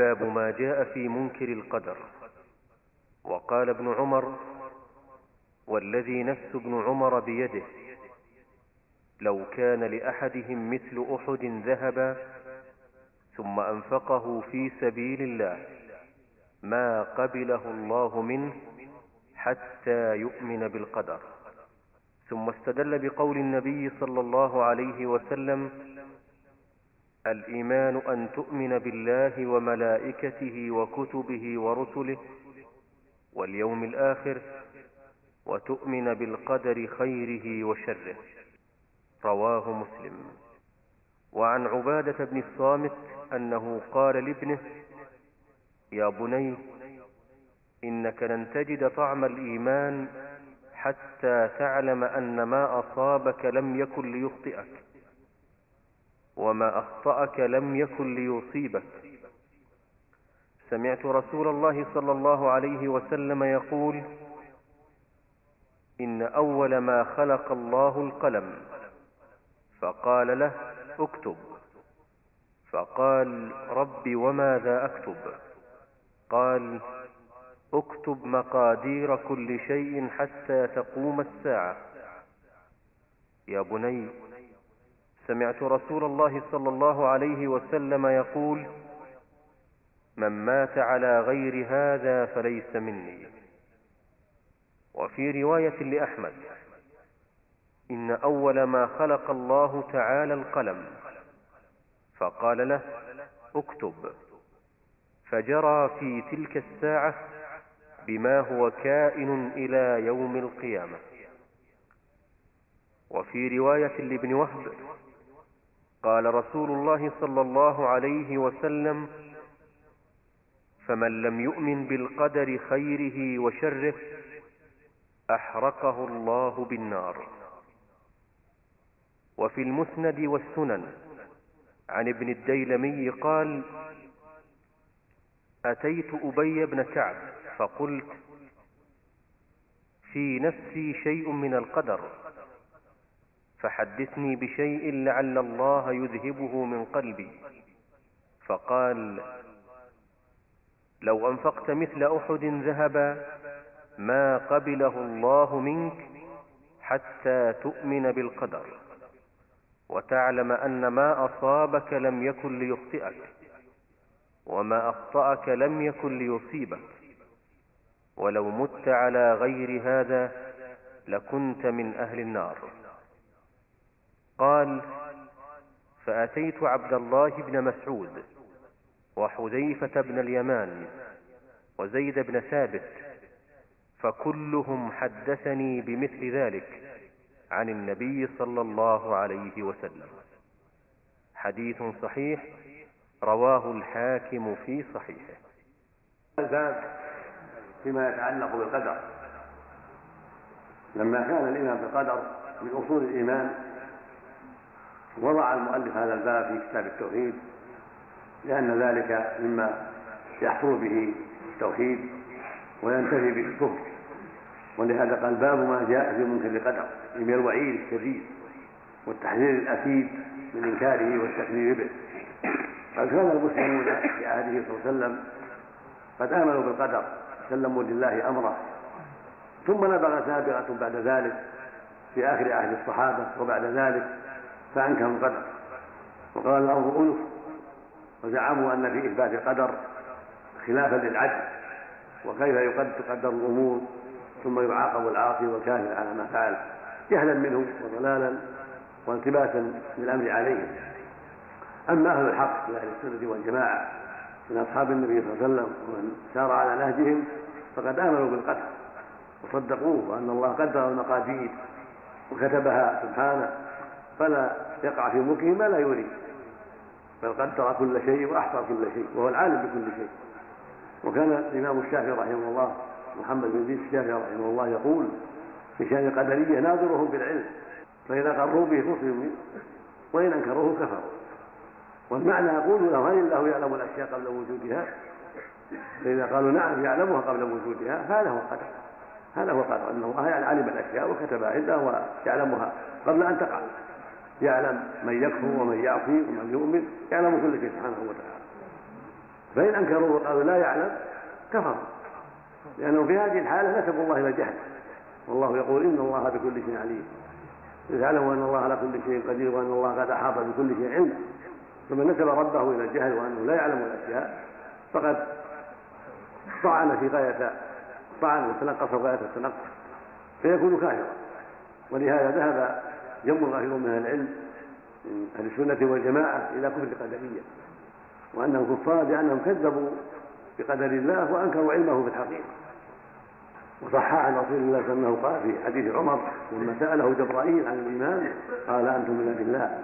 باب ما جاء في منكر القدر. وقال ابن عمر والذي نفس ابن عمر بيده. لو كان لأحدهم مثل أحد ذهبا ثم أنفقه في سبيل الله ما قبله الله منه حتى يؤمن بالقدر. ثم استدل بقول النبي صلى الله عليه وسلم الإيمان أن تؤمن بالله وملائكته وكتبه ورسله واليوم الآخر وتؤمن بالقدر خيره وشره. رواه مسلم. وعن عبادة بن الصامت أنه قال لابنه يا بني إنك لن تجد طعم الإيمان حتى تعلم أن ما أصابك لم يكن ليخطئك. وما أخطأك لم يكن ليصيبك. سمعت رسول الله صلى الله عليه وسلم يقول إن أول ما خلق الله القلم. فقال له اكتب. فقال رب وماذا أكتب؟ قال اكتب مقادير كل شيء حتى تقوم الساعة. يا بني سمعت رسول الله صلى الله عليه وسلم يقول من مات على غير هذا فليس مني. وفي رواية لأحمد إن أول ما خلق الله تعالى القلم فقال له اكتب. فجرى في تلك الساعة بما هو كائن إلى يوم القيامة. وفي رواية لابن وهب قال رسول الله صلى الله عليه وسلم فمن لم يؤمن بالقدر خيره وشره أحرقه الله بالنار. وفي المسند والسنن عن ابن الديلمي قال أتيت أبي بن كعب فقلت في نفسي شيء من القدر. فحدثني بشيء لعل الله يذهبه من قلبي. فقال لو أنفقت مثل أحد ذهبا ما قبله الله منك حتى تؤمن بالقدر وتعلم أن ما أصابك لم يكن ليخطئك وما أخطأك لم يكن ليصيبك. ولو مت على غير هذا لكنت من أهل النار. قال فأتيت عبد الله بن مسعود وحذيفة بن اليمان وزيد بن ثابت فكلهم حدثني بمثل ذلك عن النبي صلى الله عليه وسلم. حديث صحيح رواه الحاكم في صحيحه. الباب فيما يتعلق بالقدر. لما كان الإيمان بالقدر من أصول الإيمان وضع المؤلف هذا الباب في كتاب التوحيد لأن ذلك مما يحصل به التوحيد وينتفي به الكفر ولهذا قال باب ما جاء في منكر القدر من الوعيد الشديد والتحذير الأكيد من إنكاره والتكذيب به. قد كان المسلمون في عهده صلى الله عليه وسلم قد آمنوا بالقدر سلموا لله أمره. ثم نبغ سابقة بعد ذلك في آخر عهد الصحابة وبعد ذلك فأنكروا القدر وقال الأرض أنف وزعموا أن في إثبات القدر خلافا للعدل وكيف يقدر الأمور ثم يعاقب العاصي والكافر على ما فعل جهلا منهم وضلالا والتباسا بالامر عليهم. أما أهل الحق من أهل السنة والجماعة من أصحاب النبي صلى الله عليه وسلم ومن سار على نهجهم فقد آمنوا بالقدر وصدقوه وأن الله قدر المقادير وكتبها سبحانه. فلا يقع في ملكه ما لا يريد. بل قدر كل شيء وأحصى كل شيء وهو العالم بكل شيء. وكان الإمام الشافعي رحمه الله محمد بن زيد الشافعي رحمه الله يقول في شأن القدرية ناظرهم بالعلم فإذا قروا به مسلموا وإن أنكروه كفروا. والمعنى يقول له هل الله يعلم الأشياء قبل وجودها؟ فإذا قالوا نعم يعلمها قبل وجودها فهذا هو القدر هذا هو القدر أن الله علم الأشياء وكتبها عنده ويعلمها قبل أن تقع. يعلم من يكفر ومن يعصي ومن يؤمن يعلم كل شيء سبحانه وتعالى. فإن أنكروا وقالوا لا يعلم كفر. لأنه في هذه الحالة نسبوا الله إلى الجهل. والله يقول إن الله بكل شيء عليم. اعلموا أن الله على كل شيء قدير وأن الله قد أحاط بكل شيء علما فمن نسب ربه إلى الجهل وأنه لا يعلم الأشياء فقد طعن في غاية طعن وتنقص غاية التنقص فيكون كافرا. ولهذا ذهب جم غافر من العلم من أهل السنة والجماعة إلى كفر القدرية وأنهم كفار لأنهم كذبوا بقدر الله وأنكروا علمه في الحقيقة. وصح عن رسول الله صلى الله عليه وسلم قال في حديث عمر لما سأله جبرائيل عن الإيمان قال أن تؤمن بالله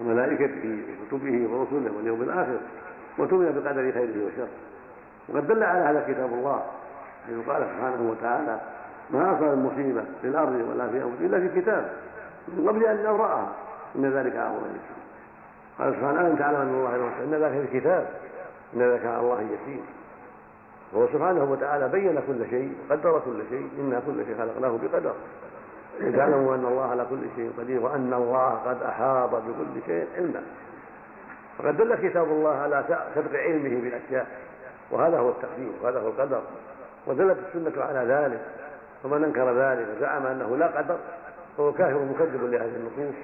وملائكته وكتبه ورسله واليوم الآخر وتؤمن بقدر خيره وشره. وقد دل على هذا كتاب الله حيث قال سبحانه وتعالى ما أصاب المصيبة في الأرض ولا في أنفسهم إلا في كتاب. من قبل أن نبرأها إن ذلك الله يسير. قال سبحانه ألم تعلم أن الله يوسع إن ذلك في الكتاب. إن ذلك على الله يسير. وهو سبحانه وتعالى بين كل شيء وقدر كل شيء إنا كل شيء خلقناه بقدر. لتعلموا أن الله على كل شيء قدير وأن الله قد أحاط بكل شيء علما. فقد دل كتاب الله على سبق علمه بالأشياء. وهذا هو التقدير وهذا هو القدر. ودلت السنة على ذلك. فمن أنكر ذلك وزعم أنه لا قدر. فهو كافر مكذب لهذه النصوص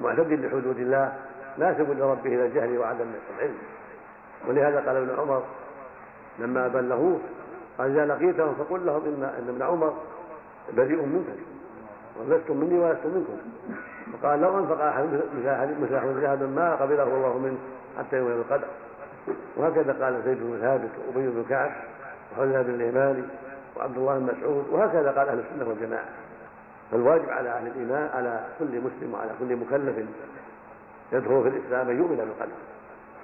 معتد لحدود الله ناسب لربه إلى الجهل وعدم العلم. ولهذا قال ابن عمر لما بلغوه قال إذا لقيتهم فقل لهم إن إن ابن عمر بريء منكم ولستم مني ولست منكم. فقال لو أنفق أحد مثل أحمد ذهب ما قبله الله منه حتى يوم القدر. وهكذا قال زيد بن ثابت وأبي بن كعب وحذيفة بن اليماني وعبد الله بن مسعود وهكذا قال أهل السنة والجماعة. فالواجب على أهل الإيمان على كل مسلم وعلى كل مكلف يدخل في الإسلام أن يؤمن بالقدر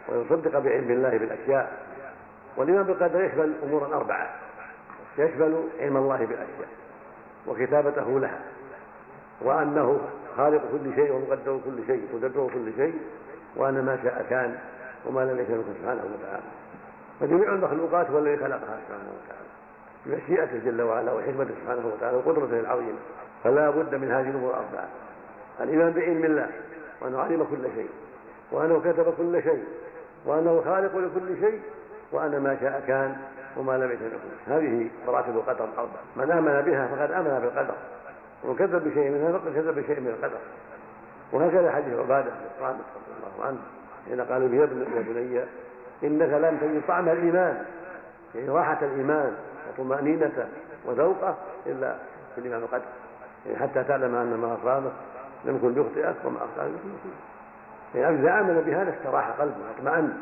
ويصدق بعلم الله بالأشياء. والإيمان بالقدر يشمل أمورا أربعة يشمل علم الله بالأشياء وكتابته لها وأنه خالق كل شيء ومقدر كل شيء ومدبر كل شيء وأن ما شاء كان وما لم يشاء سبحانه وتعالى. فجميع المخلوقات هو الذي خلقها سبحانه وتعالى. بمشيئته جل وعلا وحكمته سبحانه وتعالى وقدرته العظيمة. فلا بد من هذه الأمور الاربعه الإيمان بعلم الله وأنه علم كل شيء وأنه كتب كل شيء وأنه خالق لكل شيء وأن ما شاء كان وما لم يكن يكون. هذه مراتب القدر الاربعه من آمن بها فقد آمن بالقدر. ومن كذب بشيء منها فقد كذب بشيء من القدر. وهكذا حديث عبادة بن الصامت رضي الله عنه حين قالوا يا بني إنك لم تجد طعم الإيمان. يعني راحة الإيمان وطمانينته وذوقة إلا في الإيمان بالقدر يعني حتى تعلم أن ما اصابك لم يكن ليخطئك وما اخطاك لم يكن يعني إذا آمن بهذا استراح قلبه واطمأن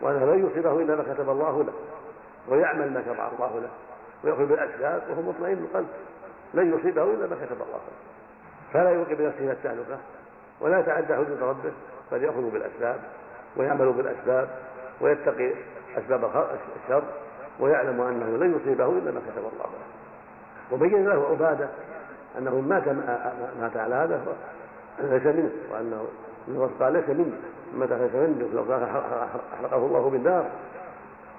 وأنه لن يصيبه إلا ما كتب الله له. ويعمل ما شرع الله له. ويأخذ بالأسباب وهو مطمئن القلب لن يصيبه إلا ما كتب الله له. فلا يلقي بنفسه التهلكة. ولا يتعدى حدود ربه. بل يأخذ بالأسباب ويعمل بالأسباب ويتقي أسباب الشر ويعلم أنه لن يصيبه إلا ما كتب الله له. وبين له عبادة. أنه مات مات على هذا ليس منه وأنه قال ليس مني مات ليس مني لو أحرقه الله بالنار.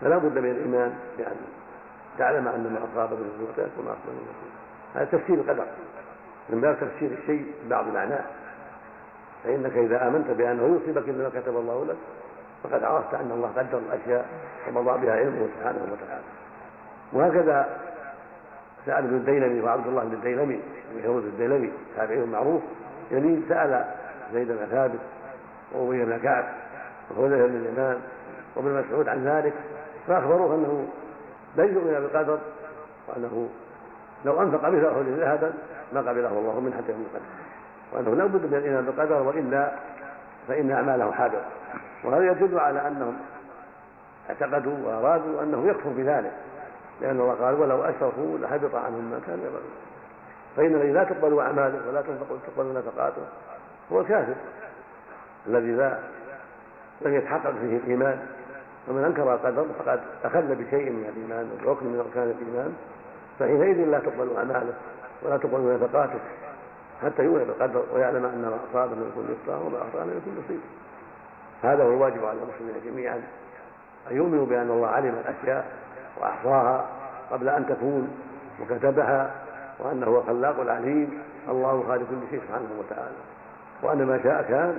فلا بد من الإيمان بأن تعلم أن ما اصاب من الموتى وما اصاب من هذا تفسير القدر. من باب تفسير الشيء ببعض معناه فإنك إذا آمنت بأنه يصيبك الا ما كتب الله لك فقد عرفت أن الله قدر الأشياء ومضى بها علمه سبحانه وتعالى. وهكذا سأل ابن الديلمي وعبد الله بن الديلمي بن هرود الديلمي تابعي معروف يعني سأل زيد بن ثابت وأبي بن كعب وحذيفة بن اليمان وابن مسعود عن ذلك فأخبروه أنه لن يؤمن بالقدر وأنه لو أنفق مثل أحد ذهبا ما قبله الله من حتى يوم القدر وأنه لا بد من الإيمان بالقدر وإلا فإن أعماله حاضرة وهذا يدل على أنهم اعتقدوا وأرادوا أنه يكفر بذلك. لأن الله قال ولو أشركوا لحبط عنهم ما كانوا يعملون فإن الذي لا تقبل أعماله ولا تقبل نفقاته هو الكافر. الذي لا لم يتحقق فيه الإيمان. ومن أنكر القدر فقد أخذ بشيء من الإيمان وركن من أركان الإيمان. فحينئذ لا تقبل أعماله ولا تقبل نفقاته حتى يؤمن بالقدر ويعلم أن ما أصاب من يكون يخطأ وما أخطأ من يكون يصيب هذا هو الواجب على المسلمين جميعا. أن يؤمنوا بأن الله علم الأشياء وأحصاها قبل أن تكون وكتبها وأنه هو الخلاق العليم الله خالق كل شيء سبحانه وتعالى. وأن ما شاء كان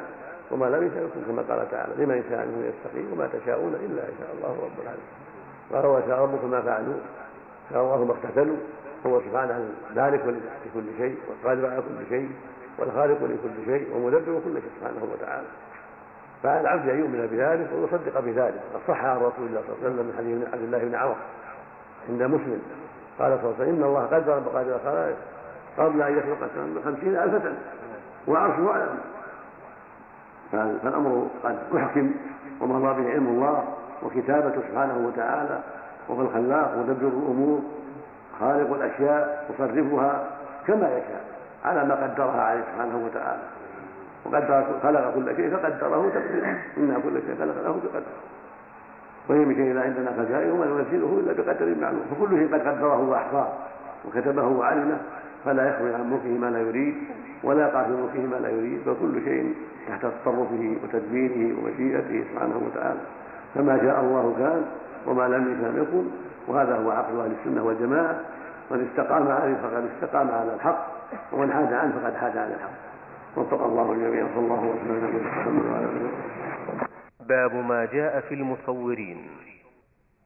وما لم يشاء يكون كما قال تعالى لمن شاء منه يستقيم وما تشاءون إلا إن شاء الله رب العالمين. قال وشاء ربك ما فعلوا. شاء الله ما اقتتلوا هو سبحانه ذلك لكل شيء والقادر على كل شيء والخالق لكل شيء ومدبر كل شيء سبحانه وتعالى. فعلى العبد ان يؤمن بذلك ويصدق بذلك. قد صح عن رسول الله صلى الله عليه وسلم من حديث عبد الله بن عمر عند مسلم. قال صلى الله عليه وسلم إن الله قدر مقادير الخلائق قبل أن يخلق السماء بخمسين ألف سنة وعرشه على فالأمر قد أحكم ومضى به علم الله وكتابته سبحانه وتعالى وهو الخلاق مدبر الأمور خالق الأشياء مصرفها كما يشاء على ما قدرها عليه سبحانه وتعالى. وقدر خلق كل شيء فقدره تقديرا. أنا كل شيء خلقناه بقدر. وهي من شيء لا عندنا خزائن وما ننزله إلا بقدر معلوم. فكل شيء قد قدره وأحصاه وكتبه وعلمه فلا يخرج عن ملكه ما لا يريد ولا يقع في ملكه ما لا يريد. فكل شيء تحت تصرفه وتدبيره ومشيئته سبحانه وتعالى. فما شاء الله كان وما لم يشاء يكن. وهذا هو عقل أهل السنة والجماعة. من استقام عليه فقد استقام على الحق ومن حاد عنه فقد حاد عن الحق. وفق الله الجميع صلى الله وسلم. على باب ما جاء في المصورين.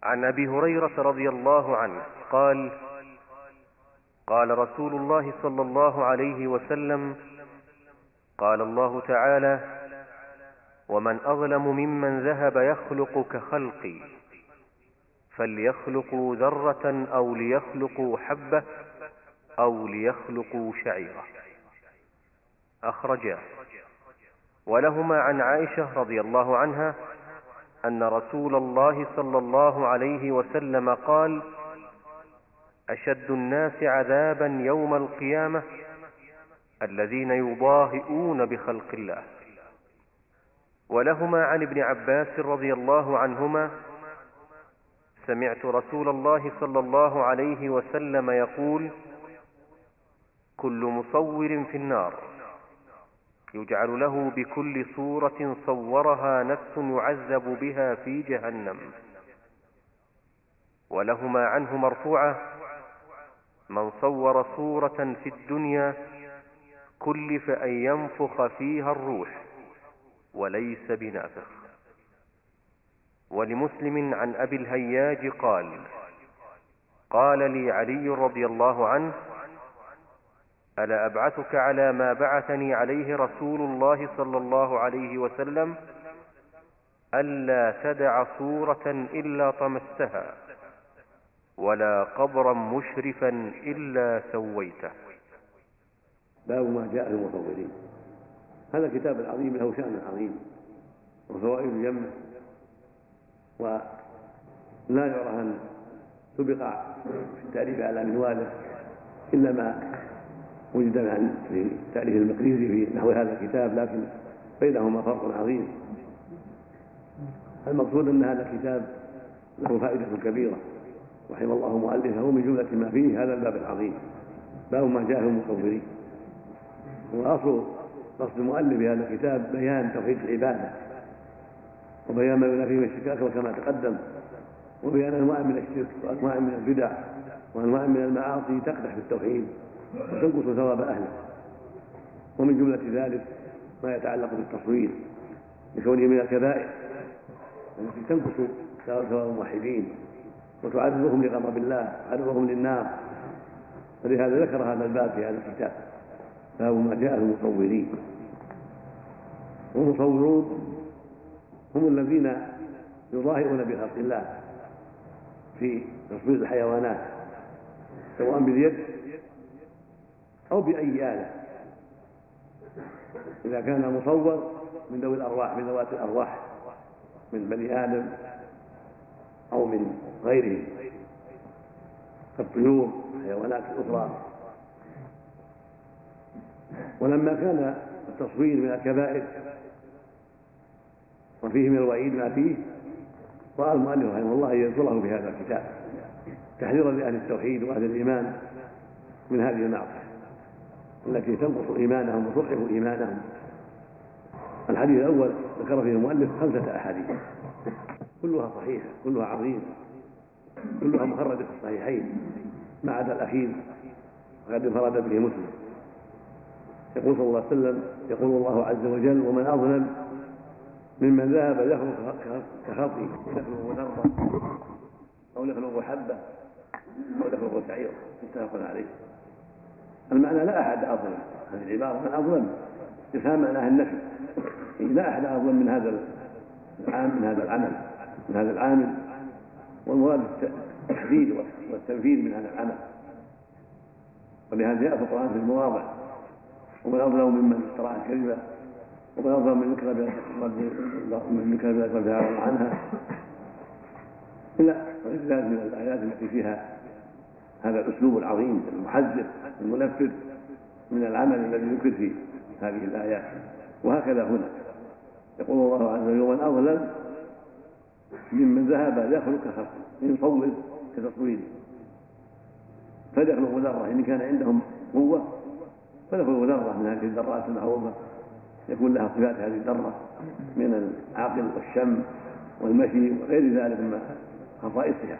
عن أبي هريرة رضي الله عنه قال قال رسول الله صلى الله عليه وسلم قال الله تعالى ومن أظلم ممن ذهب يخلق كخلقي فليخلقوا ذرة أو ليخلقوا حبة أو ليخلقوا شعيرة. أخرجاه. ولهما عن عائشة رضي الله عنها أن رسول الله صلى الله عليه وسلم قال أشد الناس عذابا يوم القيامة الذين يضاهئون بخلق الله. ولهما عن ابن عباس رضي الله عنهما سمعت رسول الله صلى الله عليه وسلم يقول كل مصور في النار. يجعل له بكل صورة صورها نفس يعذب بها في جهنم. ولهما عنه مرفوعة من صور صورة في الدنيا كلف أن ينفخ فيها الروح وليس بنافخ. ولمسلم عن أبي الهياج قال قال لي علي رضي الله عنه ألا أبعثك على ما بعثني عليه رسول الله صلى الله عليه وسلم؟ ألا تدع صورة إلا طمستها ولا قبرا مشرفا إلا سويته. باب ما جاء المصورين. هذا الكتاب العظيم له شأن عظيم وفوائد جمة ولا يعرف أن سبق في التأليف على منواله إلا ما وجد في تأليف المقريزي في نحو هذا الكتاب لكن بينهما فرق عظيم. المقصود أن هذا الكتاب له فائدة كبيرة. رحم الله مؤلفه من جملة ما فيه هذا الباب العظيم. باب ما جاء في المصورين وأصل قصد المؤلف بهذا الكتاب بيان توحيد العبادة وبيان ما ينافيه من الشرك الأكبر كما تقدم وبيان أنواع من الشرك وأنواع من البدع وأنواع من المعاصي تقدح في التوحيد. وتنقص ثواب أهله ومن جملة ذلك ما يتعلق بالتصوير لكونه من الكبائر التي تنقص ثواب الموحدين وتعرضهم لغضب الله تعرضهم للنار. ولهذا ذكر هذا الباب في هذا الكتاب باب ما جاء في المصورين. والمصورون هم الذين يظاهرون بخلق الله في تصوير الحيوانات سواء باليد أو بأي آلة. إذا كان مصور من ذوي الأرواح من ذوات الأرواح من بني آدم أو من غيرهم كالطيور والحيوانات الأخرى. ولما كان التصوير من الكبائر وفيه من الوعيد ما فيه رأى المؤلف رحمه الله أن يذكره في هذا الكتاب تحذيرا لأهل التوحيد وأهل الإيمان من هذه المعصية. التي تنقص إيمانهم وتضعف إيمانهم. الحديث الأول ذكر فيه المؤلف خمسة أحاديث. كلها صحيحة كلها عظيمة. كلها مخرجة في الصحيحين. ما عدا الأخير وقد انفرد به مسلم. يقول صلى الله عليه وسلم يقول الله عز وجل ومن أظلم ممن ذهب يخلق كخلقه يخلق ذره أو يخلق حبه أو يخلق شعيره متفق عليه. المعنى لا أحد أظلم. هذه العبارة من أظلم. استفهام معناها النفي. لا أحد أظلم من هذا العام من هذا العمل من هذا العامل. والمراد التحذير والتنفيذ من هذا العمل. ولهذا جاء في القرآن في المواضع. ومن أظلم ممن افترى الكذب ومن أظلم من ذكر من ذكر بذكر عنها. إلى غير من الآيات التي فيها هذا الاسلوب العظيم المحذر المنفر من العمل الذي ذكر في هذه الآيات. وهكذا هنا. يقول الله عز وجل ومن أظلم ممن ذهب يخلق كخلقه يصور كتصويره فليخلقوا ذرة إن كان عندهم قوة فليخلقوا ذرة من هذه الذرات المعروفة. يكون لها صفات هذه الذرة من العقل والشم والمشي وغير ذلك من خصائصها.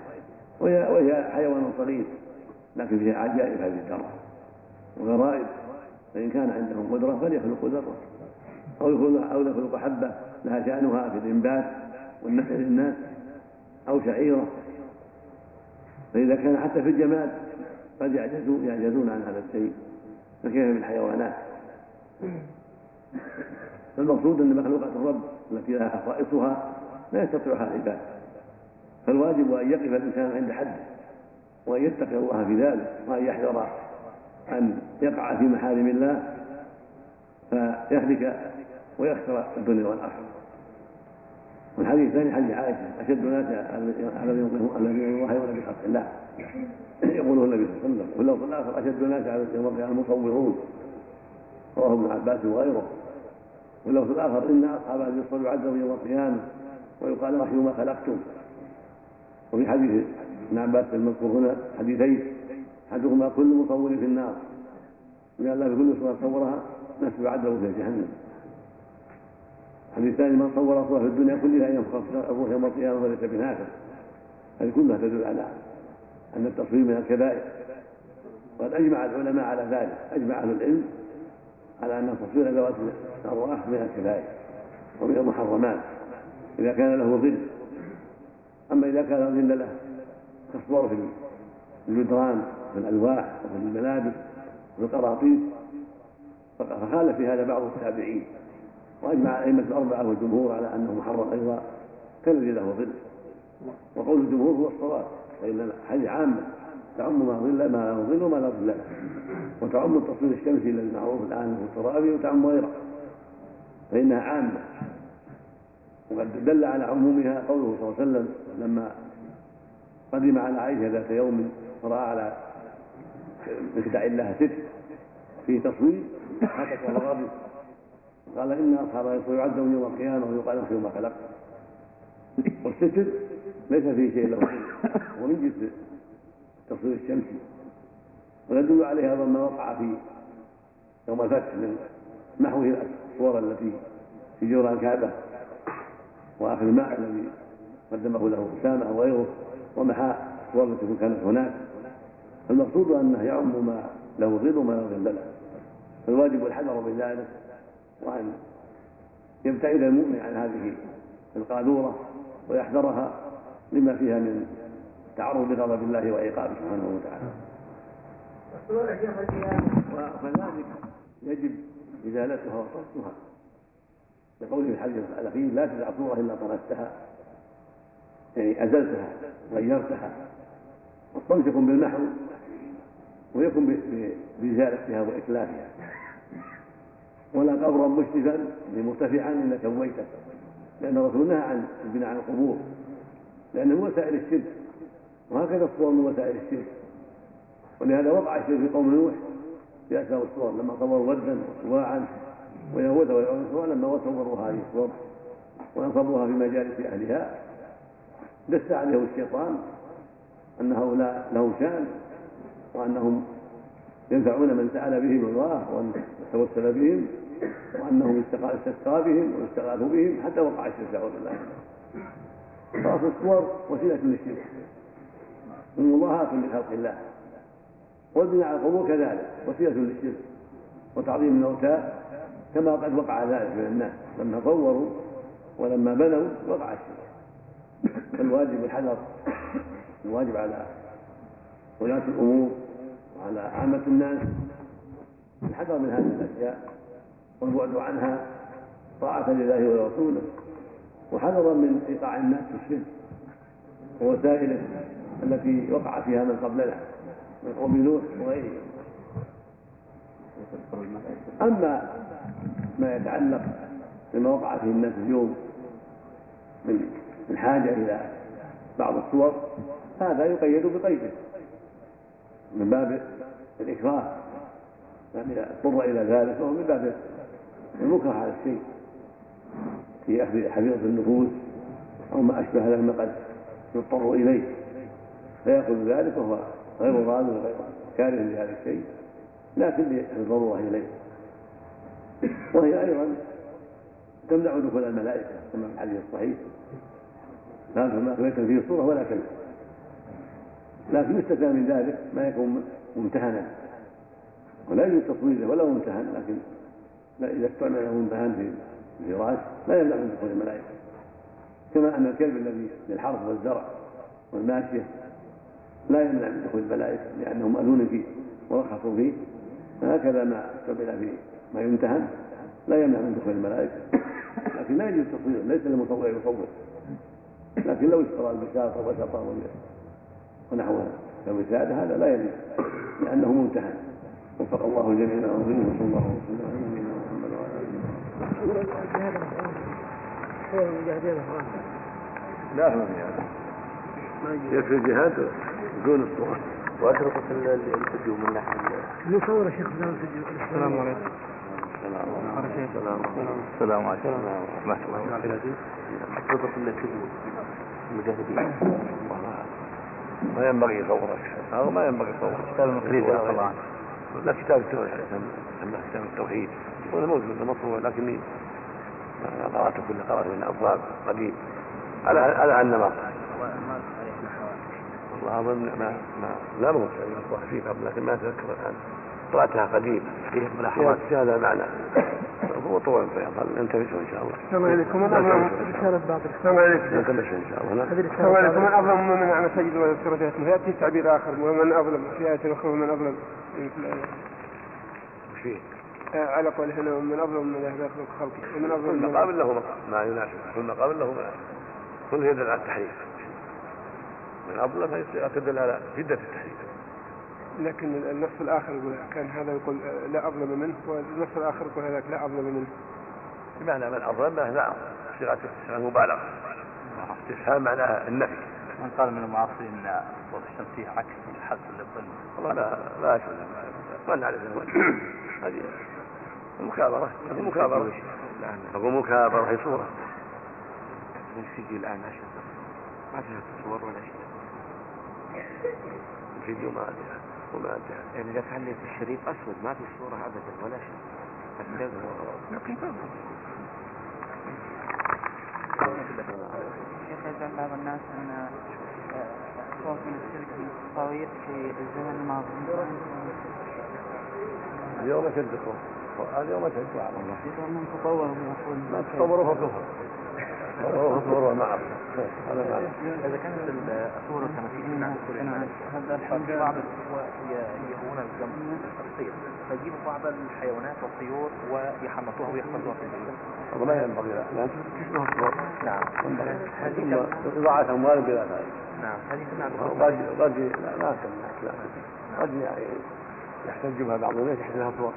وهي حيوان صغير لكن فيها عجائب هذه الذره وغرائب فإن كان عندهم قدرة فليخلقوا ذرة أو أو يخلق حبة لها شأنها في الإنبات والنفع للناس أو شعيرة. فإذا كان حتى في الجماد قد يعجزون عن هذا الشيء فكيف بالحيوانات؟ فالمقصود أن مخلوقات الرب التي لها خصائصها لا يستطيعها العباد فالواجب أن يقف الإنسان عند حده. وأن يتقي الله في ذلك وأن يحذر أن يقع في محارم الله فيهلك ويخسر الدنيا والآخرة. والحديث الثاني حديث عائشة أشد الناس الذين يضاهئون بخلق الله يقوله النبي صلى الله عليه وسلم واللفظ الآخر أشد الناس على يوم القيامة المصورون. رواه ابن عباس وغيره. واللفظ الآخر إن أصحاب هذه الصلاة يعذبوا يوم القيامة ويقال رحموا ما خلقتم. وفي حديث ابن عباس المذكور هنا حديثين. أحدهما كل مصور في النار. قال لا بكل صورة صورها نفس يعذب في جهنم. الحديث الثاني من صور صورة في الدنيا كلها ينفخ الروح يوم القيامة وليس بنافع هذه كلها تدل على أن التصوير من الكبائر. وقد أجمع العلماء على ذلك. أجمع أهل العلم على أن تصوير ذوات الأرواح من الكبائر ومن المحرمات. إذا كان له ظل. أما إذا كان ظل له كالصور في الجدران في الألواح وفي الملابس وفي القراطيس. فخالف في هذا بعض التابعين وأجمع الأئمة الأربعة والجمهور على أنه محرم أيضا كالذي له ظل. وقول الجمهور هو الصواب فإن الحديث عامة تعم ما ظل ما له ظل وما لا ظل. له وتعم التصوير الشمسي الذي معروف الآن في الترابي وتعم غيره. فإنها عامة. وقد دل على عمومها قوله صلى الله عليه وسلم لما قدم على عائشة ذات يوم فرأى على مخدع لها ست في تصوير قال غاضب قال إن أصحاب الرسول يعذبون يوم القيامة ويقال لهم ما خلق. والستر ليس فيه شيء له هو من جنس التصوير الشمسي ويدل عليه أيضا ما وقع في يوم الفتح من محو الصور التي في جور الكعبه واخذ الماء الذي قدمه له أسامة أو غيره ومحى الصور كانت هناك. المقصود أنه يعم ما له ظل وما له ظل له فالواجب الحذر من ذلك وأن يبتعد المؤمن عن هذه القاذورة ويحذرها لما فيها من تعرض لغضب الله وعقابه سبحانه وتعالى. وكذلك يجب إزالتها وصرفها لقوله الحديث الأخير لا تدع صورة إلا طردتها يعني أزلتها غيرتها. والصمت يكون بالمحو ويكون بإزالتها وإتلافها ولا قبرا مشرفا مرتفعا إلا سويته. لأن الرسول نهى عن البناء على القبور. لأنه من وسائل الشرك. وهكذا الصور من وسائل الشرك. ولهذا وقع الشرك في قوم نوح في أسماء الصور لما صوروا ودا وصواعا ويهوذ ويعوذ لما صوروا هذه الصور ونصبوها في مجالس أهلها دس عليهم الشيطان أن هؤلاء لهم شأن وأنهم ينفعون من سأل بهم الله وأن توسل بهم وأنهم استسقى بهم واستغاثوا بهم حتى وقع الشرك أعوذ بالله. فأصل الصور وسيلة للشرك. ومضاهاة لخلق الله. والبناء على القبور كذلك وسيلة للشرك وتعظيم الموتى كما قد وقع ذلك من الناس. لما صوروا ولما بنوا وقع الشرك. فالواجب الحذر الواجب على ولاة الأمور وعلى عامة الناس الحذر من هذه الأشياء والبعد عنها طاعة لله ولرسوله وحذرا من إيقاع الناس في الشرك ووسائله التي وقع فيها من قبلنا من قوم نوح وغيرهم. أما ما يتعلق بما وقع فيه الناس اليوم من من حاجة إلى بعض الصور هذا يقيد بقيده. من باب الإكراه يعني اضطر إلى ذلك وهو من باب المكره على الشيء. في أخذ حفيظة النفوس أو ما أشبه مما قد يضطر إليه. فيأخذ ذلك وهو غير راض وغير كاره لهذا الشيء. لكن للضرورة إليه. وهي أيضا تمنع دخول الملائكة كما في الحديث الصحيح. لا فما فيه صورة ولا كلمة لكن يستثنى من ذلك ما يكون ممتهنا. ولا يجوز تصويره ولا ممتهن لكن إذا استعمل ممتهن في الفراش لا يمنع من دخول الملائكة. كما أن الكلب الذي للحرث والزرع والماشية لا يمنع من دخول الملائكة لأنه مأذون فيه ورخصوا فيه. فهكذا ما استعمل في ما يمتهن لا يمنع من دخول الملائكة. لكن لا يجوز تصويره ليس للمصور يصور لكن لو اشترى البساط وبسطه ونحوها كالوسادة هذا لا يجوز لأنه ممتهن وفق الله الجميع العظيم وصلى الله وسلم على نبينا محمد وعلى آله لا ما في هذا. يكفي الجهاد؟ دون الصورة وأشرطة الفيديو من ناحية نصور شيخ السلام عليكم. السلام السلام عليكم. ورحمة الله وبركاته أشرطة الفيديو المجاهدين ما ينبغي يصور هذا ما ينبغي يصور كتاب المقريز طبعا لا كتاب التوحيد. كتاب التوحيد. هذا موجود مطبوع لكني قراته كل قرأت من أبواب قديم على على ما والله أظن ما ما لا يعني فيه قبل لكن ما أتذكر الآن. قرأتها قديم فيه ملاحظات. في هذا المعنى هو طول فيظل ننتبه إن شاء الله. السلام عليكم. من رسالة بعض السلام عليكم. ننتبه إن شاء الله. السلام عليكم. من أظلم ممن على سجد ويذكر في أسمه. يأتي تعبير آخر. ومن أظلم في آية أخرى ومن أظلم. وش فيه؟ على قوله هنا ومن أظلم من خلق خلقه ومن أظلم كل مقابل له ما يناسب. كل مقابل له كل يدل على التحريف. من أظلم تدل على شدة التحريف. لكن النص الآخر يقول كان هذا يقول لا أظلم منه والنص الآخر يقول هذاك لا أظلم منه. بمعنى من أظلم لا صيغة مبالغة. استفهام معناها النفي. من قال من المعاصرين ان الصوت الشمسية عكس الحث للظلم والله لا لا أشهد ما نعرف. هذه المكابرة هذه مكابرة أقول مكابرة هي صورة. الفيديو الآن عشان ما فيها تصور ولا شيء. الفيديو ما أدري. وما أدري يعني إذا كان الشريط أسود ما في صورة أبدا ولا شيء. لكن شيخ يزعم بعض الناس أن خوف من الشرك من التصاوير في الزمن الماضي اليوم أشد الخوف اليوم أشد على الله يقول من تطور المفروض ما تصوروا فكفر هذا معنى إذا كانت الصور والتماثيل عند كل الناس هذا الحمد بعض الإخوة يهون الجنب التصوير فيجيبوا بعض الحيوانات والطيور ويحنطوها ويحفظوها في البيوت. هذا ما ينبغي لا. لا تشبه الصور نعم هذه إضاعة أموال بلا فائدة. نعم. هذه قد قد لا لا لا قد يعني يحتج بها بعض الناس يحسبها صور.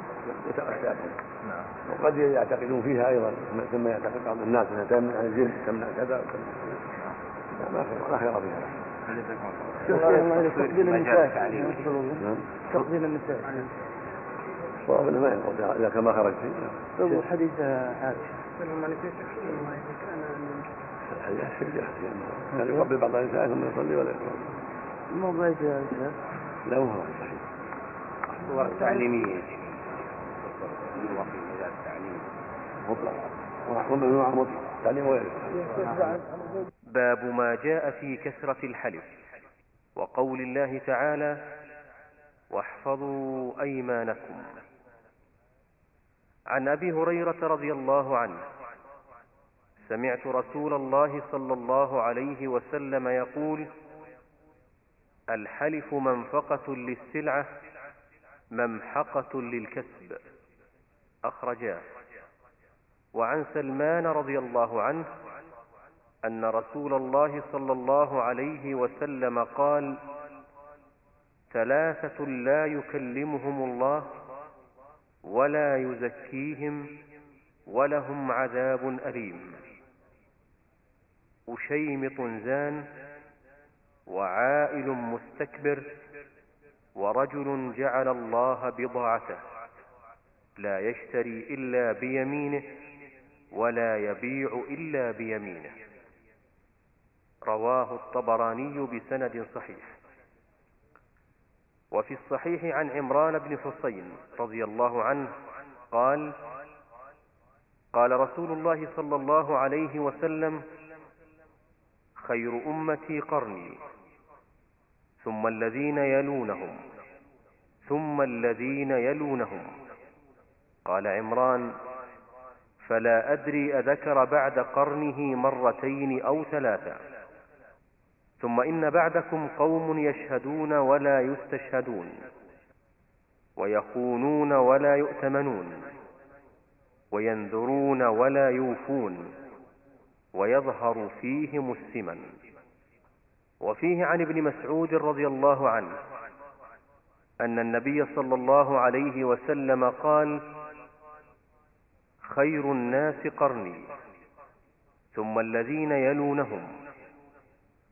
يتأسى نعم. وقد يعتقدون فيها أيضا ثم يعتقد بعض الناس إنها تمنع الجن تمنع كذا لا ما خير لا خير فيها. تقبيل النساء. نعم. تقبيل النساء. الصواب إنه ما ينقض إذا كان ما خرج فيه طيب حديث عائشة. هذه الشجاع يعني يقبل بعض النساء ثم يصلي ولا يصلي ما بغيت يا شيخ لا هو صحيح الصور التعليمية باب ما جاء في كثرة الحلف. وقول الله تعالى واحفظوا أيمانكم. عن أبي هريرة رضي الله عنه سمعت رسول الله صلى الله عليه وسلم يقول الحلف منفقة للسلعة ممحقة للكسب. أخرجاه. وعن سلمان رضي الله عنه أن رسول الله صلى الله عليه وسلم قال ثلاثة لا يكلمهم الله ولا يزكيهم ولهم عذاب أليم. أشيمط زان وعائل مستكبر ورجل جعل الله بضاعته لا يشتري إلا بيمينه ولا يبيع إلا بيمينه. رواه الطبراني بسند صحيح. وفي الصحيح عن عمران بن حسين رضي الله عنه قال قال رسول الله صلى الله عليه وسلم خير أمتي قرني. ثم الذين يلونهم ثم الذين يلونهم. قال عمران فلا أدري أذكر بعد قرنه مرتين أو ثلاثا ثم إن بعدكم قوم يشهدون ولا يستشهدون ويخونون ولا يؤتمنون وينذرون ولا يوفون ويظهر فيهم السمن. وفيه عن ابن مسعود رضي الله عنه أن النبي صلى الله عليه وسلم قال خير الناس قرني ثم الذين يلونهم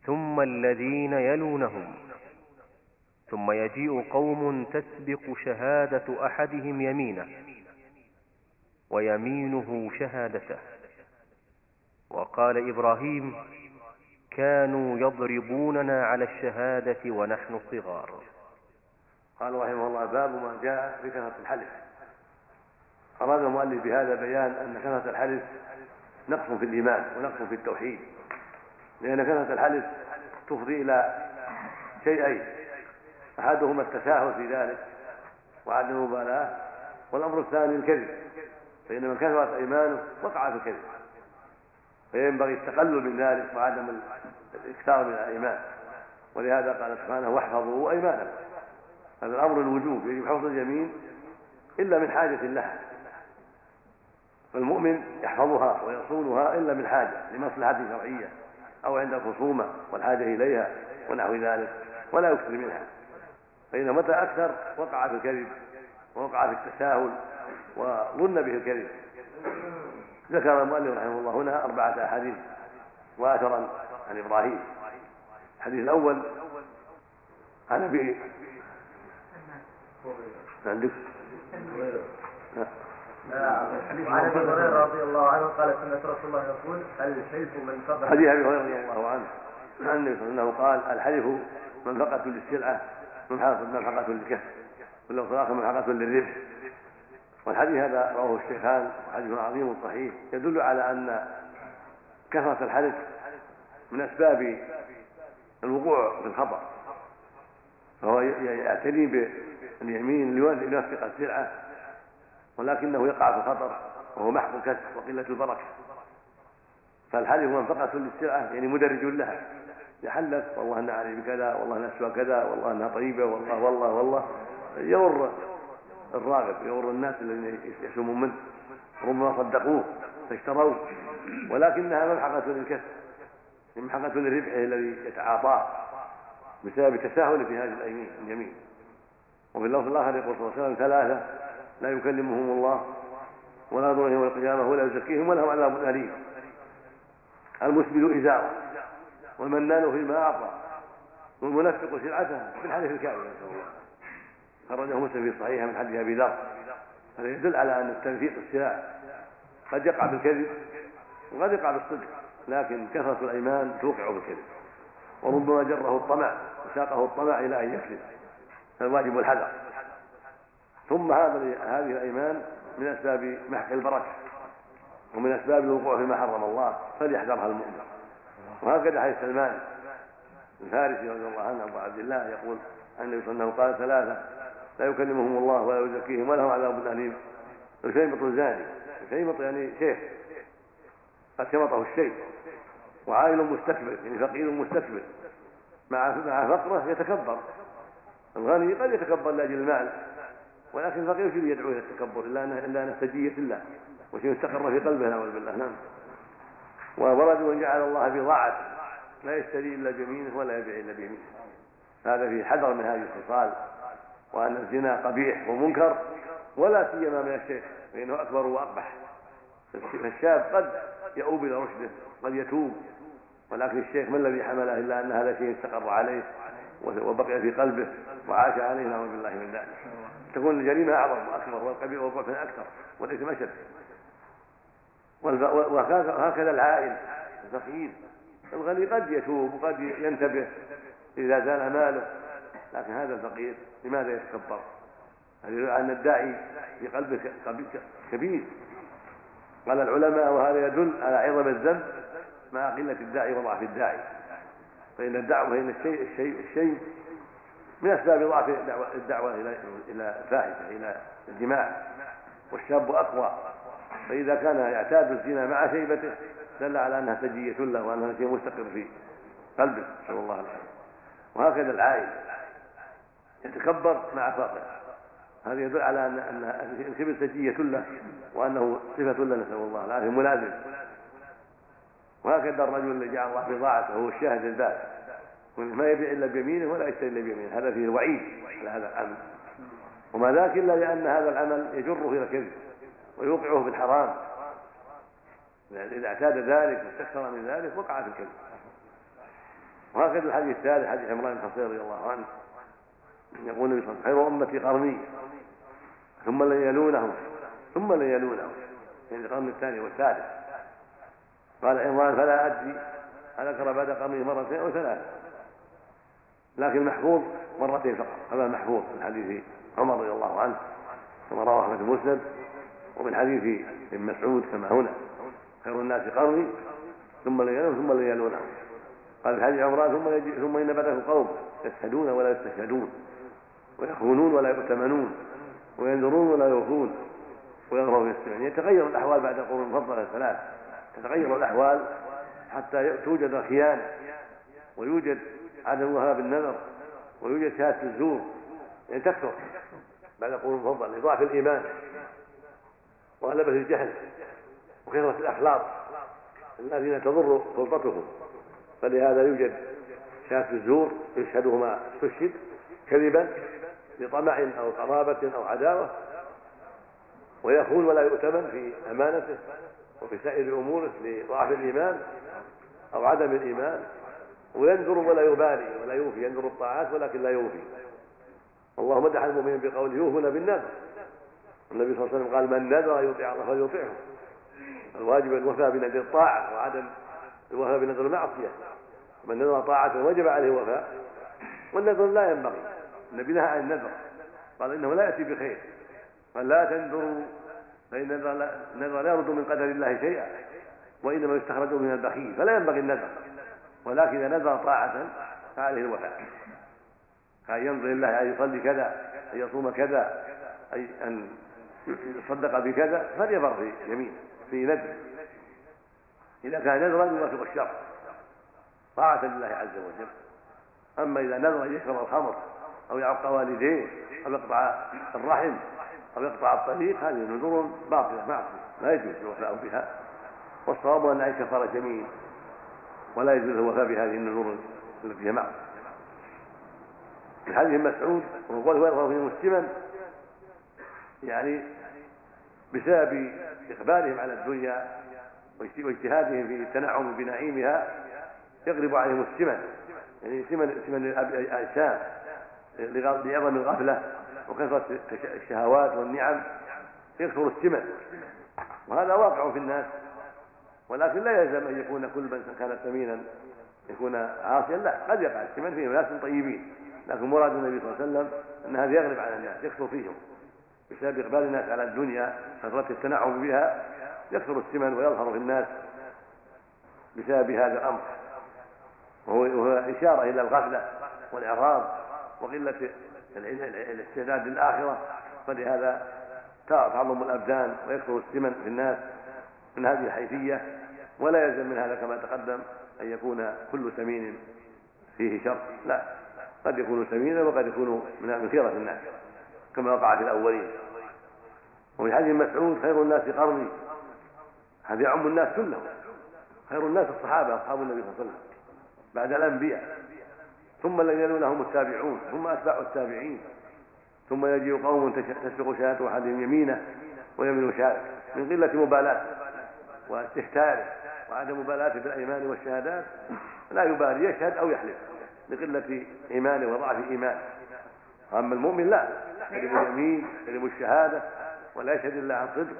ثم الذين يلونهم ثم يجيء قوم تسبق شهادة أحدهم يمينه ويمينه شهادته. وقال إبراهيم كانوا يضربوننا على الشهادة ونحن صغار قال رحمه الله باب ما جاء في كثرة الحلف. أراد المؤلف بهذا بيان أن كثرة الحلف نقص في الإيمان ونقص في التوحيد. لأن كثرة الحلف تفضي إلى شيئين أحدهما التساهل في ذلك وعدم المبالاة والأمر الثاني الكذب. فإن من كثرت أيمانه وقع في الكذب. فينبغي التقلل من ذلك وعدم الإكثار من الإيمان. ولهذا قال سبحانه واحفظوا أيمانكم. هذا الأمر الوجوب يجب حفظ اليمين إلا من حاجة لها. فالمؤمن يحفظها ويصونها إلا من حاجة لمصلحة شرعية أو عند الخصومة والحاجة إليها ونحو ذلك ولا يكثر منها. فإن متى أكثر وقع في الكذب ووقع في التساهل وظن به الكذب. ذكر المؤلف رحمه الله هنا أربعة أحاديث. وأثرا عن إبراهيم. الحديث الأول عن أبي عندك وعن أبي هريرة رضي الله عنه قال سمعت رسول الله يقول الحلف من فقد حديث أبي هريرة رضي الله عنه. عن النبي صلى الله عليه وسلم قال الحلف منفقة للسلعة منفقة للكسب واللفظ الآخر منفقة للربح. والحديث هذا رواه الشيخان حديث عظيم صحيح يدل على أن كثرة الحلف من أسباب الوقوع في الخطأ. فهو يعتني باليمين ليوثق السلعة ولكنه يقع في الخطر وهو محق الكسب وقلة البركة. فالحلف منفقة للسلعة يعني مدرج لها. يحلف والله أنها عليه بكذا والله نفسها كذا والله أنها طيبة والله والله والله. يغر الراغب يغر الناس الذين يسمون منه. ربما صدقوه فاشتروه. ولكنها ممحقة للكسب. ممحقة لربحه الذي يتعاطاه بسبب التساهل في هذه اليمين اليمين وفي اللفظ الآخر يقول صلى الله عليه وسلم ثلاثة لا يكلمهم الله ولا ينظر يوم القيامة ولا يزكيهم ولهم عذاب أليم. المسبل ازاره والمنان فيما اعطى والمنفق سلعته في الحديث الكامل نسأل الله. خرجه مسلم في صحيحه من حديث أبي ذر. هذا يدل على أن التنفيق السلاح قد يقع بالكذب وقد يقع بالصدق لكن كثرة الأيمان توقع بالكذب. وربما جره الطمع وساقه الطمع إلى أن يكذب. فالواجب الحذر. ثم هذا هذه الأيمان من أسباب محق البركة ومن أسباب الوقوع فيما حرم الله فليحذرها المؤمن. وهكذا حديث سلمان الفارسي رضي الله عنه أبو عبد الله يقول عن النبي صلى الله عليه وسلم قال ثلاثة لا يكلمهم الله ولا يزكيهم ولهم عذاب اليم الشيمط الزاني. الشيمط يعني شيخ. قد شمطه الشيء. وعائل مستكبر يعني فقير مستكبر. مع مع فقره يتكبر. الغني قد يتكبر لأجل المال. ولكن الفقير شو يدعو إلى التكبر؟ إلا انه إلا أنه الله. وشيء استقر في قلبه نعوذ بالله. نعم. ورجل جعل الله بضاعته لا يشتري إلا بيمينه ولا يبيع إلا بيمينه. هذا فيه حذر من هذه الخصال. وأن الزنا قبيح ومنكر. ولا سيما من الشيخ فإنه أكبر وأقبح. فالشاب قد يؤوب إلى رشده قد يتوب. ولكن الشيخ ما الذي حمله إلا أن هذا شيء استقر عليه وبقي في قلبه وعاش عليه نعوذ بالله من ذلك. تكون الجريمة أعظم وأكبر والقبيح والضعف أكثر والإثم أشد. وهكذا العائل الفقير. الغني قد يتوب وقد ينتبه إذا زال ماله لكن هذا الفقير لماذا يتكبر؟ هذا يدل ان الداعي في قلبه كبير. قال العلماء وهذا يدل على عظم الذنب مع قلة الداعي وضعف الداعي. فإن الدعوه فإن الشيء الشيء الشيء من أسباب ضعف الدعوه إلى إلى الفاحشه إلى الجماع والشاب أقوى. فإذا كان يعتاد الزنا مع شيبته دل على أنها سجية له وأنها شيء مستقر في قلبه. نسأل الله العافية. وهكذا العائل يتكبر مع فقره هذا يدل على ان أن الكبر سجيه له وأنه صفة له نسأل الله العافية ملازم. وهكذا الرجل الذي جعل الله بضاعته هو الشاهد الباب ما يبيع إلا بيمينه ولا يشتري إلا بيمينه. هذا فيه وعيد على هذا العمل. وما ذاك إلا لأن هذا العمل يجره إلى الكذب ويوقعه في الحرام. إذا اعتاد ذلك واستكثر من ذلك وقع في الكذب. وهكذا الحديث الثالث حديث عمران بن رضي الله عنه. يقول النبي صلى الله عليه وسلم خير أمتي قرني. ثم لن يلونهم. ثم لن يلونهم. يعني القرن الثاني والثالث. قال عمران فلا أدري. اذكر بعد قرنه مرتين أو ثلاثة. لكن المحفوظ مرتين فقط. هذا المحفوظ من حديث عمر رضي الله عنه كما رواه أحمد مسلم ومن حديث ابن مسعود كما هنا. خير الناس قرني. ثم لن يلونهم ثم لن يلونهم. قال في حديث عمران ثم ثم إن بعده قوم يشهدون ولا يستشهدون ويخونون ولا يؤتمنون. وينذرون ولا يوفون ويغرون يستمعون. يتغير الأحوال بعد القرون المفضله الثلاث تتغير الأحوال حتى توجد الخيانه ويوجد عدم الوهاب بالنذر ويوجد شهادة الزور. يعني تكثر بعد القرون المفضله لضعف الإيمان وغلبه الجهل وكثرة الأخلاق الذين تضر سلطتهم. فلهذا يوجد شهادة الزور يشهده ما استشهد كذبا لطمع أو قرابه أو عداوة ويخون ولا يؤتمن في أمانته وفي سائر أموره لضعف الإيمان أو عدم الإيمان. وينذر ولا يبالي ولا يوفي ينذر الطاعات ولكن لا يوفي. الله مدح المؤمنين بقوله يوفون بالنذر. النبي صلى الله عليه وسلم قال من نذر يطيع الله فليطيعه. الواجب الوفاء بنذر الطاعة وعدم الوفاء بنذر المعصية. من نذر طاعة وجب عليه الوفاء والنذر لا ينبغي. النبي نهى عن النذر. قال إنه لا يأتي بخير. قال لا تنذروا. فان النذر لا يرد من قدر الله شيئا. وإنما يستخرج من البخيل. فلا ينبغي النذر. ولكن إذا نذر طاعة فعليه الوفاء. كان ينظر الله أن يصلي كذا أن يصوم كذا أي أن يصدق بكذا فليبر في يمين في نذر إذا كان نذرا يوافق الشر طاعة لله عز وجل. أما إذا نذر ان يشرب الخمر أو يعق والديه أو يقطع الرحم أو يقطع الطريق هذه نذور باطلة معصية لا يجوز الوفاء بها. والصواب أن عليه كفاره جميل ولا يجوز الوفاء بهذه النذور التي هي معصية. من حديث مسعود وقوله ويظهر فيه مسلما يعني بسبب إقبالهم على الدنيا واجتهادهم في التنعم بنعيمها يغلب عليهم السمن يعني سمن سمن الأجسام لعظم الغفلة وكثرة الشهوات والنعم يكثر السمن وهذا واقع في الناس. ولكن لا يلزم أن يكون كل من كان سمينا يكون عاصيا. لا قد يقع السمن في ناس طيبين. لكن مراد النبي صلى الله عليه وسلم أن هذا يغلب على الناس يكثر فيهم. بسبب إقبال الناس على الدنيا كثره التنعم بها يكثر السمن ويظهر في الناس بسبب هذا الأمر. وهو إشارة إلى الغفلة والإعراض. وقلة الاستعداد للآخرة فلهذا تعظم الأبدان ويكثر السمن في الناس من هذه الحيثية ولا يلزم من هذا كما تقدم أن يكون كل سمين فيه شر. لا قد يكون سمينا وقد يكون من خيرة الناس كما وقع في الأولين. وفي حديث مسعود خير الناس قرني. هذا يعم الناس كلهم. خير الناس الصحابة أصحاب النبي صلى الله عليه وسلم بعد الأنبياء. ثم الذين يلونهم التابعون ثم أتباع التابعين. ثم يجيء قوم تسبق شهادة أحدهم يمينه ويمين شهادة من قلة مبالاة واستهتاره وعدم مبالاته بالأيمان والشهادات. لا يبالي يشهد أو يحلف لقلة إيمانه وضعف إيمانه أما المؤمن لا يجب اليمين يجب الشهادة ولا يشهد إلا عن صدق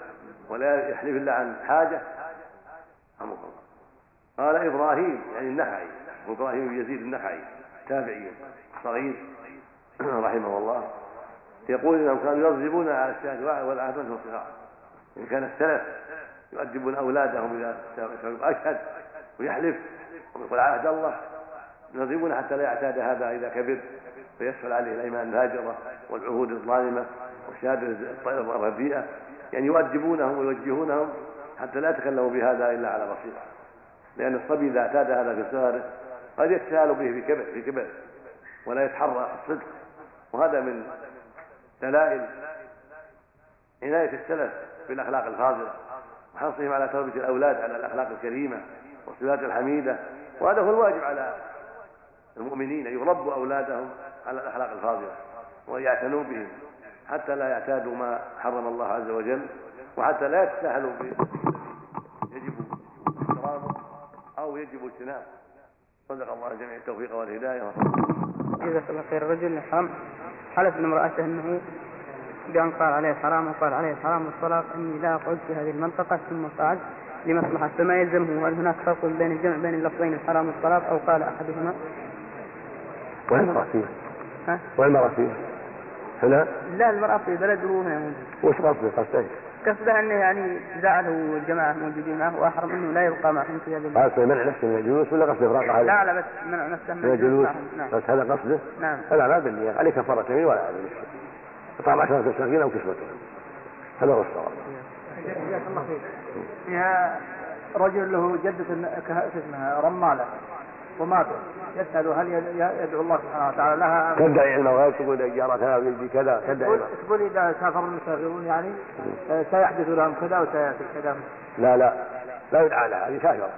ولا يحلف إلا عن حاجة. قال إبراهيم يعني النخعي إبراهيم يزيد النخعي تابعي صغير رحمه الله يقول إنهم كانوا يضربون على الشهد والعهد في الصغار إن كان السلف يؤدبون أولادهم اذا اشهد ويحلف ويقول عهد الله يضربون حتى لا يعتاد هذا إذا كبر فيسهل عليه الأيمان الهاجرة والعهود الظالمة والشهادة الرديئه يعني يؤدبونهم ويوجهونهم حتى لا يتكلموا بهذا إلا على بصيرة لأن الصبي إذا اعتاد هذا في صغره قد يتساهل به في كبر في كبر ولا يتحرى الصدق. وهذا من دلائل عناية السلف بالأخلاق الفاضلة وحرصهم على تربية الأولاد على الأخلاق الكريمة والصفات الحميدة. وهذا هو الواجب على المؤمنين أن يربوا أولادهم على الأخلاق الفاضلة ويعتنوا بهم حتى لا يعتادوا ما حرم الله عز وجل وحتى لا يتساهلوا يجب احترامه أو يجب اجتنابه. صدق الله جميع التوفيق والهداية جزاك الله خير الرجل حرام حلف من امرأته أنه بأن قال عليه الحرام وقال عليه الحرام والطلاق أني لا أقعد في هذه المنطقة ثم قعد لمصلحة فما يلزمه هل هناك فرق بين الجمع بين اللفظين الحرام والطلاق أو قال أحدهما وين المرأة فيه؟ ها؟ وين المرأة فيه؟ هنا؟ لا المرأة في بلد وهنا وش قصده قصده؟ قصده إنه يعني زعله الجماعه موجودين معه واحرم انه لا يبقى معهم في هذه قصده منع نفسه من الجلوس ولا قصده افراق هذا؟ لا لا بس منع نفسه من الجلوس نعم. بس هذا قصده؟ نعم هذا ما بالنية عليه كفارة يمين ولا عليه إطعام عشرة مساكين أو كسوتهم هذا هو الصواب. جزاك الله خير. فيها رجل له جدة اسمها رمالة وماتت يسأل هل يدعو الله سبحانه وتعالى لها تدعي علم الغيب تقول جارتها بيدي كذا تدعي تقول إذا سافر المسافرون يعني آه، سيحدث لهم كذا وسيأتي كذا لا لا. لا يدعى لها هذه كافرة.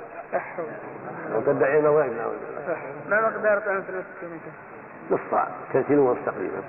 وتدعي علم الغيب ما مقدار طعام في المسكين نص صاع 30 ونص تقريبا